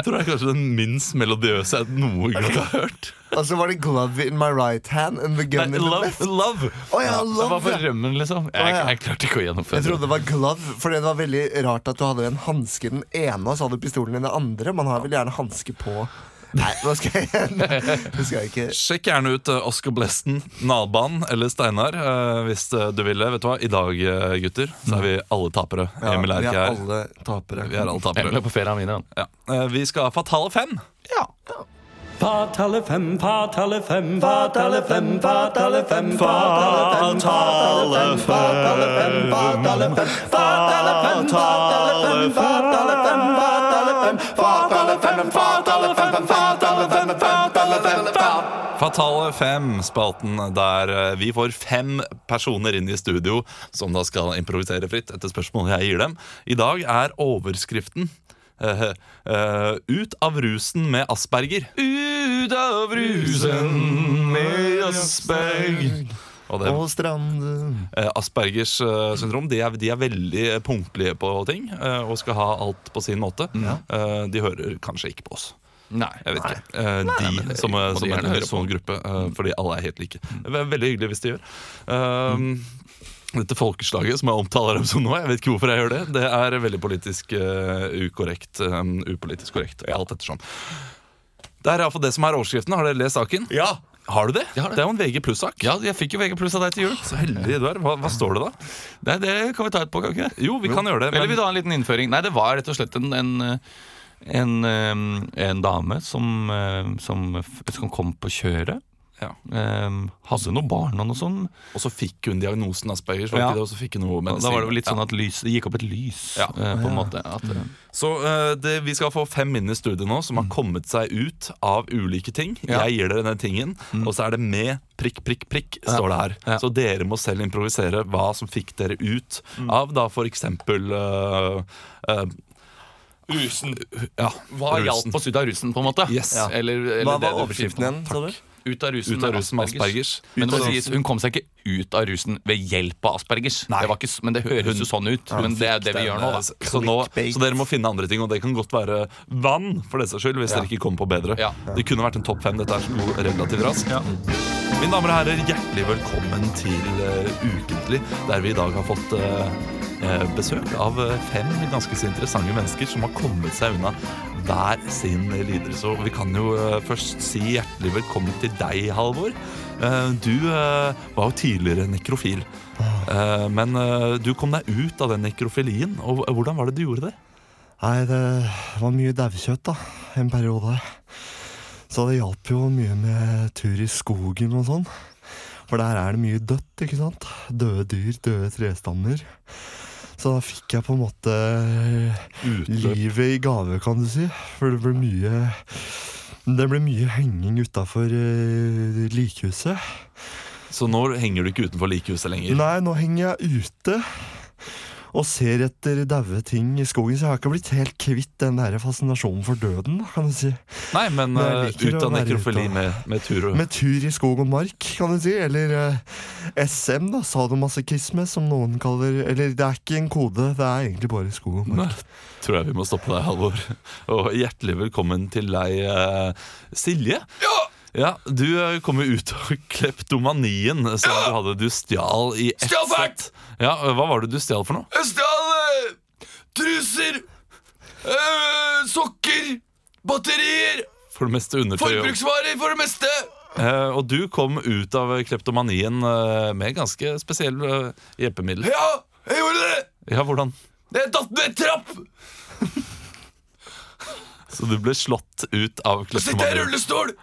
Jeg tror det er kanskje den minst melodiøse jeg noen gang har hørt. Og så var det 'Glove in my right hand and the gun in the left'. love. Oh, ja, Det var for rømmen, liksom. Jeg, ja. jeg klarte ikke å gjennomføre Jeg trodde det var glove, for det var veldig rart at du hadde en hanske i den ene, og så hadde du pistolen i den andre. Man har vel gjerne hanske på Nei, nå skal jeg, nå skal jeg ikke Sjekk gjerne ut Oskar Oscar Blesten, Nalban eller Steinar eh, hvis eh, du ville. Vet du hva, I dag, eh, gutter, så er vi alle tapere. Ja, Emil er vi ikke er her. alle tapere. Vi er alle tapere. Emil er på ferie av mine. Ja. Eh, Vi skal ha Fatale fem. Fatale fem, fatale fem, fatale fem, fatale fem, fatale fem, fatale fem, fatale fem, fatale fem, fatale fem, fatale fem, fatale fem, fatale fem, fatale fem, fatale fem, fatale fem, fatale fem, Fatale fem, spalten der eh, vi får fem personer inn i studio som da skal improvisere fritt etter spørsmålet jeg gir dem. I dag er overskriften eh, uh, Ut av rusen med asperger. Ut av rusen med Asperger. Og det, Og stranden eh, Aspergers syndrom de er, de er veldig punktlige på ting og skal ha alt på sin måte. Eh, de hører kanskje ikke på oss. Nei. Jeg vet ikke. Nei. de som, må de som en sånn gruppe, fordi alle er helt like. Det er veldig hyggelig hvis de gjør. Um, Dette folkeslaget som jeg omtaler dem som nå, jeg vet ikke hvorfor jeg gjør det. Det er veldig politisk uh, ukorrekt. um, upolitisk korrekt. Alt ettersom. Det er iallfall det som er overskriften. Har dere lest saken? Ja, Har du det? Har det. det er jo en VG pluss-sak. Ja, jeg fikk jo VG pluss av deg til jul. Så heldig du er. Hva, hva står det da? Nei, det kan vi ta etterpå, kan vi ikke det? Jo, vi kan gjøre det. Eller Men vil du ha en liten innføring? Nei, det var rett og slett en En, en, eh, en dame som, som, som kom på kjøret. Ja. Um, hadde noen barn og noe sånt. Og så fikk hun diagnosen Aspergers, Ja. det? Og så fikk hun noe medisin. Da var det vel litt sånn at lys, det gikk opp et lys, Ja. Uh, på en måte. At, eh, Så uh, det, vi skal få fem inn i studio nå som har kommet seg ut av ulike ting. Mm. Ja. Mm. Jeg gir dere den tingen, og så er det med prikk, prikk, prikk, står det her. Ja. Så dere må selv improvisere hva som fikk dere ut Mm. av da for eksempel Rusen. ja, Hva rusen. hjalp oss ut av rusen, på en måte? Yes. Ja. Eller, eller Hva var overskriften igjen, sa du? Ut av rusen, Ut av rusen med Aspergers. Men det må sies, hun kom seg ikke ut av rusen ved hjelp av Aspergers. Nei. Det var ikke, men det høres jo sånn ut. Men det er det vi gjør nå. Da. Så, nå, så dere må finne andre ting, og det kan godt være vann, for dets skyld, hvis dere ikke kommer på bedre. Ja. Det kunne vært en topp fem. Dette er så relativt raskt. Mine damer og herrer, hjertelig velkommen til uh, Ukentlig, der vi i dag har fått eh, eh, besøk av eh, fem ganske så interessante mennesker som har kommet seg unna hver sin lidelse. Og vi kan jo eh, først si hjertelig velkommen til deg, Halvor. Eh, du eh, var jo tidligere nekrofil. Eh, men du kom deg ut av den nekrofilien. Og hvordan var det du gjorde det? Nei, det var mye daukjøtt, da. En periode. Så det hjalp jo mye med tur i skogen og sånn. For der er det mye dødt, ikke sant? Døde dyr, døde trestammer. Så da fikk jeg på en måte Utløp. livet i gave, kan du si. For det ble mye Det ble mye henging utafor uh, likhuset. Så nå henger du ikke utenfor likhuset lenger? Nei, nå henger jeg ute og ser etter daue ting i skogen, så jeg har ikke blitt helt kvitt den der fascinasjonen for døden, kan du si. Nei, men Men eh, ut av nekrofili med, med tur og Med tur i skog og mark, kan du si. Eller eh, SM, da. Sadomasochisme, som noen kaller Eller det er ikke en kode, det er egentlig bare skog og Nei, mark. tror jeg vi må stoppe deg, Halvor. Og hjertelig velkommen til deg, eh, Silje. Ja! Du eh, kom jo ut av kleptomanien som du hadde. Du stjal i ett Stjal fælt! sett. Ja, eh, Hva var det du stjal for noe? Jeg stjal eh, truser, eh, sokker, batterier, For det meste undertøy. og- forbruksvarer for det meste. Eh, og du kom ut av kleptomanien eh, med ganske spesielle eh, hjelpemiddel. Ja, jeg gjorde det! Ja, hvordan? Jeg datt ned trapp! Så du ble slått ut av Sitter jeg i kleptomanien. rullestol!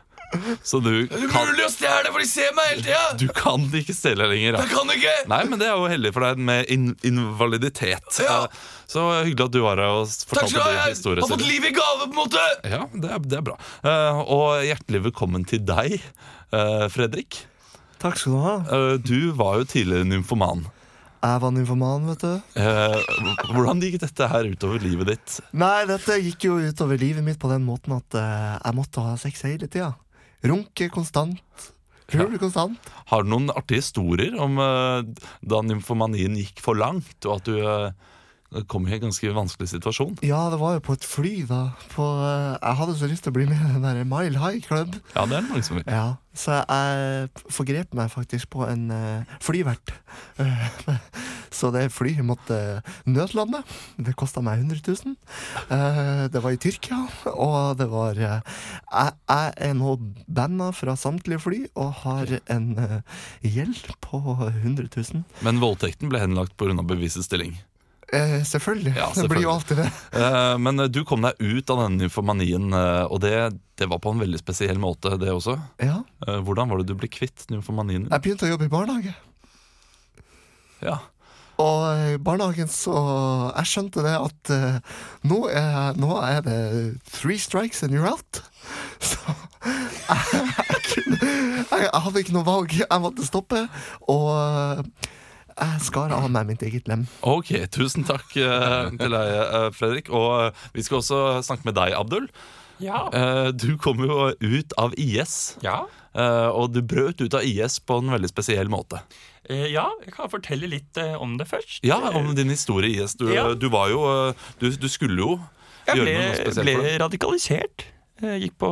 Så du Det er kan, umulig å stjele, for de ser meg hele tida! du kan ikke stjele lenger. Jeg kan ikke! Nei, men det er jo heldig for deg med in invaliditet. Ja. Eh, Så hyggelig at du var her og Takk fortalte skal du ha. din Jeg historie. har fått Silje. liv i gave, på en måte! Ja, det er, det er bra. Eh, og hjertelig velkommen til deg, eh, Fredrik. Takk skal du ha. Eh, du var jo tidligere nymfoman. Jeg var nymfoman, vet du. Eh, hvordan gikk dette her utover livet ditt? Nei, dette gikk jo utover livet mitt på den måten at eh, jeg måtte ha sex hele tida. Runke konstant. Pule konstant. Har du noen artige historier om uh, da nymfomanien gikk for langt, og at du eh, kom i en ganske vanskelig situasjon? Ja, det var jo på et fly, da. På, eh, jeg hadde så lyst til å bli med i den der Mile High Club. Ja, det er det mange som vil. Ja, Så jeg forgrep meg faktisk på en uh, flyvert. Eh, så det flyet måtte nødlande. Det kosta meg 100 000. Eh, det var i Tyrkia, og det var eh, Jeg, jeg er nå banda fra samtlige fly og har en eh, gjeld på 100 000. Men voldtekten ble henlagt pga. bevisets stilling. Eh, selvfølgelig. Ja, Det blir jo alltid det. Eh, men eh, du kom deg ut av denne nymfomanien, eh, og det, det var på en veldig spesiell måte, det også. Ja. Eh, hvordan var det du ble kvitt nymfomanien? Jeg begynte å jobbe i barnehage. Ja. Og i barnehagen så Jeg skjønte det at eh, nå, er, nå er det three strikes and you're out. Så jeg, jeg, kunne, jeg, jeg hadde ikke noe valg. Jeg måtte stoppe. Og eh, jeg skar av meg mitt eget lem. Ok, tusen takk uh, til deg, uh, Fredrik. Og uh, vi skal også snakke med deg, Abdul. Ja. Eh, du kom jo ut av IS, Ja. eh, og du brøt ut av IS på en veldig spesiell måte. Eh, ja, jeg kan fortelle litt om det først. Ja, om din historie i IS. Du, Ja. du var jo du, du skulle jo Jeg gjøre ble, noe spesielt Jeg ble radikalisert. Jeg gikk på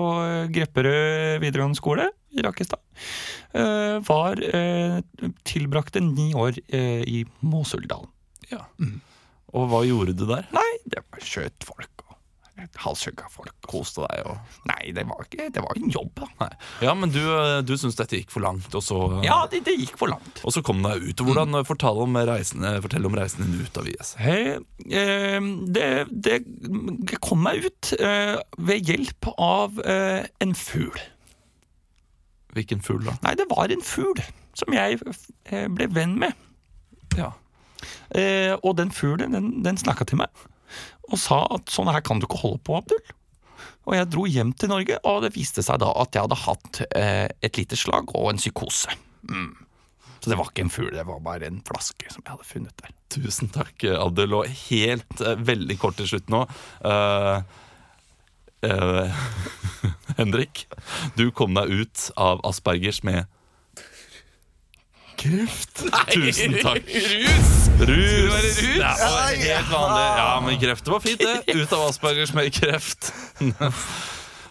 Grepperød videregående skole i Rakkestad. Eh, var eh, Tilbrakte ni år eh, i Måsuldalen. Ja. Og hva gjorde du der? Nei, det var skjøt folk halshugga folk. Koste deg og Nei, det var ikke Det var en jobb, da. Nei. Ja, men du, du syns dette gikk for langt, og så Ja, det, det gikk for langt. Og så kom du deg ut. Og Hvordan fortell om reisen, eh, Fortell om reisen din ut av IS. Eh, eh, det, det kom meg ut eh, ved hjelp av eh, en fugl. Hvilken fugl, da? Nei, det var en fugl som jeg eh, ble venn med. Ja. Eh, og den fuglen den, den snakka til meg og sa at sånn her kan du ikke holde på, Abdul. Og jeg dro hjem til Norge, og det viste seg da at jeg hadde hatt eh, et lite slag og en psykose. Mm. Så det var ikke en fugl, det var bare en flaske som jeg hadde funnet der. Tusen takk, Abdul. Og helt eh, veldig kort til slutt nå. eh, eh, Henrik, du kom deg ut av Aspergers med kreft. Tusen takk. Rus! Rus! rus? Det var helt vanlig. Ja, men kreft var fint, det. Ut av Aspergers med kreft.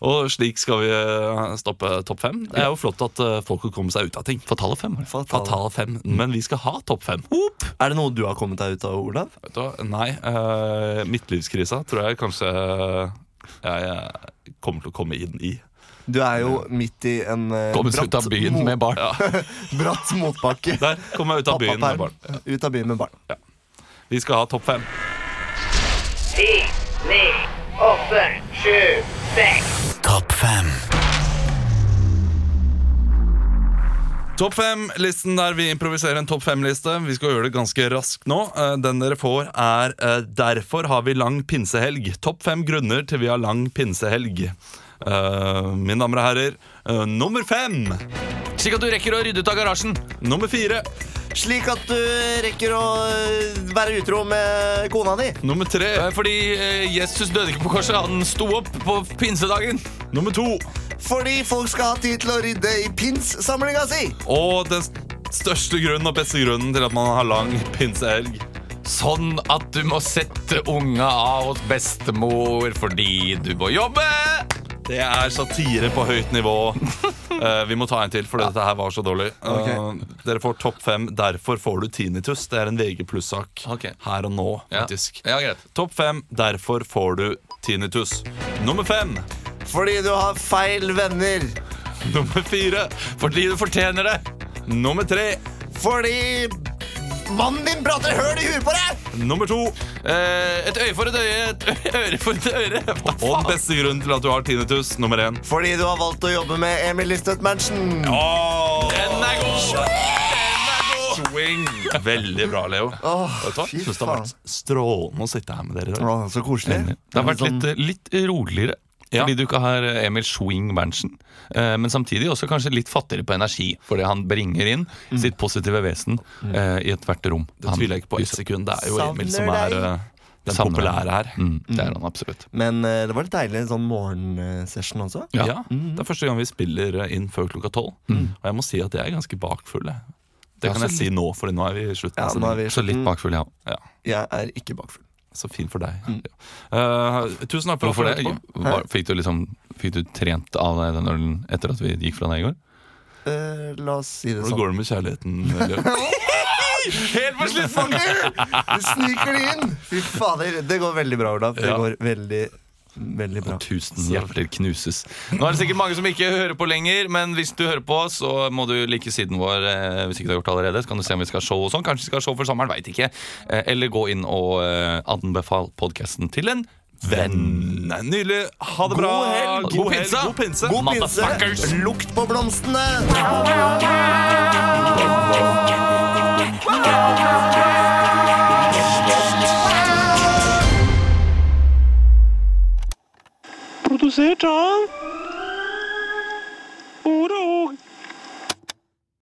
Og slik skal vi eh, stoppe topp fem. Det er jo flott at eh, folk har kommet seg ut av ting. Fatale fem. Fatal fem. Men vi skal ha topp fem. Er det noe du har kommet deg ut av, Olav? Vet du hva? Nei, uh, midtlivskrisa tror jeg kanskje jeg eh, kommer til å komme inn i. Du er jo midt i en uh, bratt, ut av byen med barn. bratt motbakke. Der kom jeg ut av byen med barn. Ja. Ut av byen med barn. Vi skal ha topp fem. Ti, ni, åtte, sju, seks. Topp fem. Topp fem-listen der vi improviserer en topp fem-liste. Vi skal gjøre det ganske raskt nå. Eh, Den dere får, er eh, 'Derfor har vi lang pinsehelg'. Topp fem grunner til vi har lang pinsehelg. Uh, mine damer og herrer, uh, nummer fem. Slik at du rekker å rydde ut av garasjen. Nummer fire. Slik at du rekker å være utro med kona di. Nummer tre. Fordi Jesus døde ikke på korset, han sto opp på pinsedagen. Nummer to. Fordi folk skal ha tid til å rydde i pins-samlinga si. Og den største grunnen og beste grunnen til at man har lang pinsehelg. Sånn at du må sette unga av hos bestemor fordi du må jobbe. Det er satire på høyt nivå. Uh, vi må ta en til, for dette her var så dårlig. Eh, dere får topp fem. Derfor får du tinnitus. Det er en VG pluss-sak okay. her og nå, Ja. faktisk. Ja. Topp fem. Derfor får du tinnitus. Nummer fem. Fordi du har feil venner. Nummer fire. Fordi du fortjener det. Nummer tre. Fordi mannen din prater høl i huet på deg. Nummer to. Eh, et øye for et øye, et øre for et øre. Og den beste grunnen til at du har tinnitus. Nummer én. Fordi du har valgt å jobbe med Emil Listøt Mansion. Oh. Den er god! swing! Veldig bra, Leo. Åh, Vet du hva? fy Jeg synes det har vært strålende å sitte her med dere i dag. Åh, så koselig. Det har vært litt, litt roligere. Ja. Fordi du ikke har Emil Schwing Berntsen. Eh, men samtidig også kanskje litt fattigere på energi. Fordi han bringer inn sitt positive vesen eh, i ethvert rom. Det tviler jeg ikke på et sekund. Det er jo Emil som er deg. eh, den populære her. Mm, det er han absolutt. Men uh, det var litt deilig sånn morgensession også. Ja. Ja. Det er første gang vi spiller eh, inn før klokka tolv. Og jeg må si at jeg er ganske bakfull. Det kan jeg si nå, for nå er vi i slutten. Ja, nå er vi Så litt bakfull, ja. Ja, Jeg er ikke bakfull. Så fint for deg. Ja. Uh, tusen takk for Hvorfor det? Var, fikk, du liksom, fikk du trent av deg den ølen etter at vi gikk fra deg i går? Uh, la oss si det Hvordan sånn. går det med kjærligheten? Helt på sluttfanger! Du sniker det inn! Fy fader. Det går veldig bra, Olav. Det Ja. går veldig, veldig bra. Tusen hjerter knuses. Nå er det sikkert mange som ikke hører på lenger, men hvis du hører på, så må du like siden vår. Eh, hvis ikke du har gjort det allerede, så kan du se om vi skal ha show og sånn. Kanskje vi skal ha show for sommeren, veit ikke. Eh, eller gå inn og eh, anbefal podkasten til en venn. Nydelig. Ha det bra. God helg. God God pinse. God pinse. God pinse! Lukt på blomstene! Você tá. Ouro.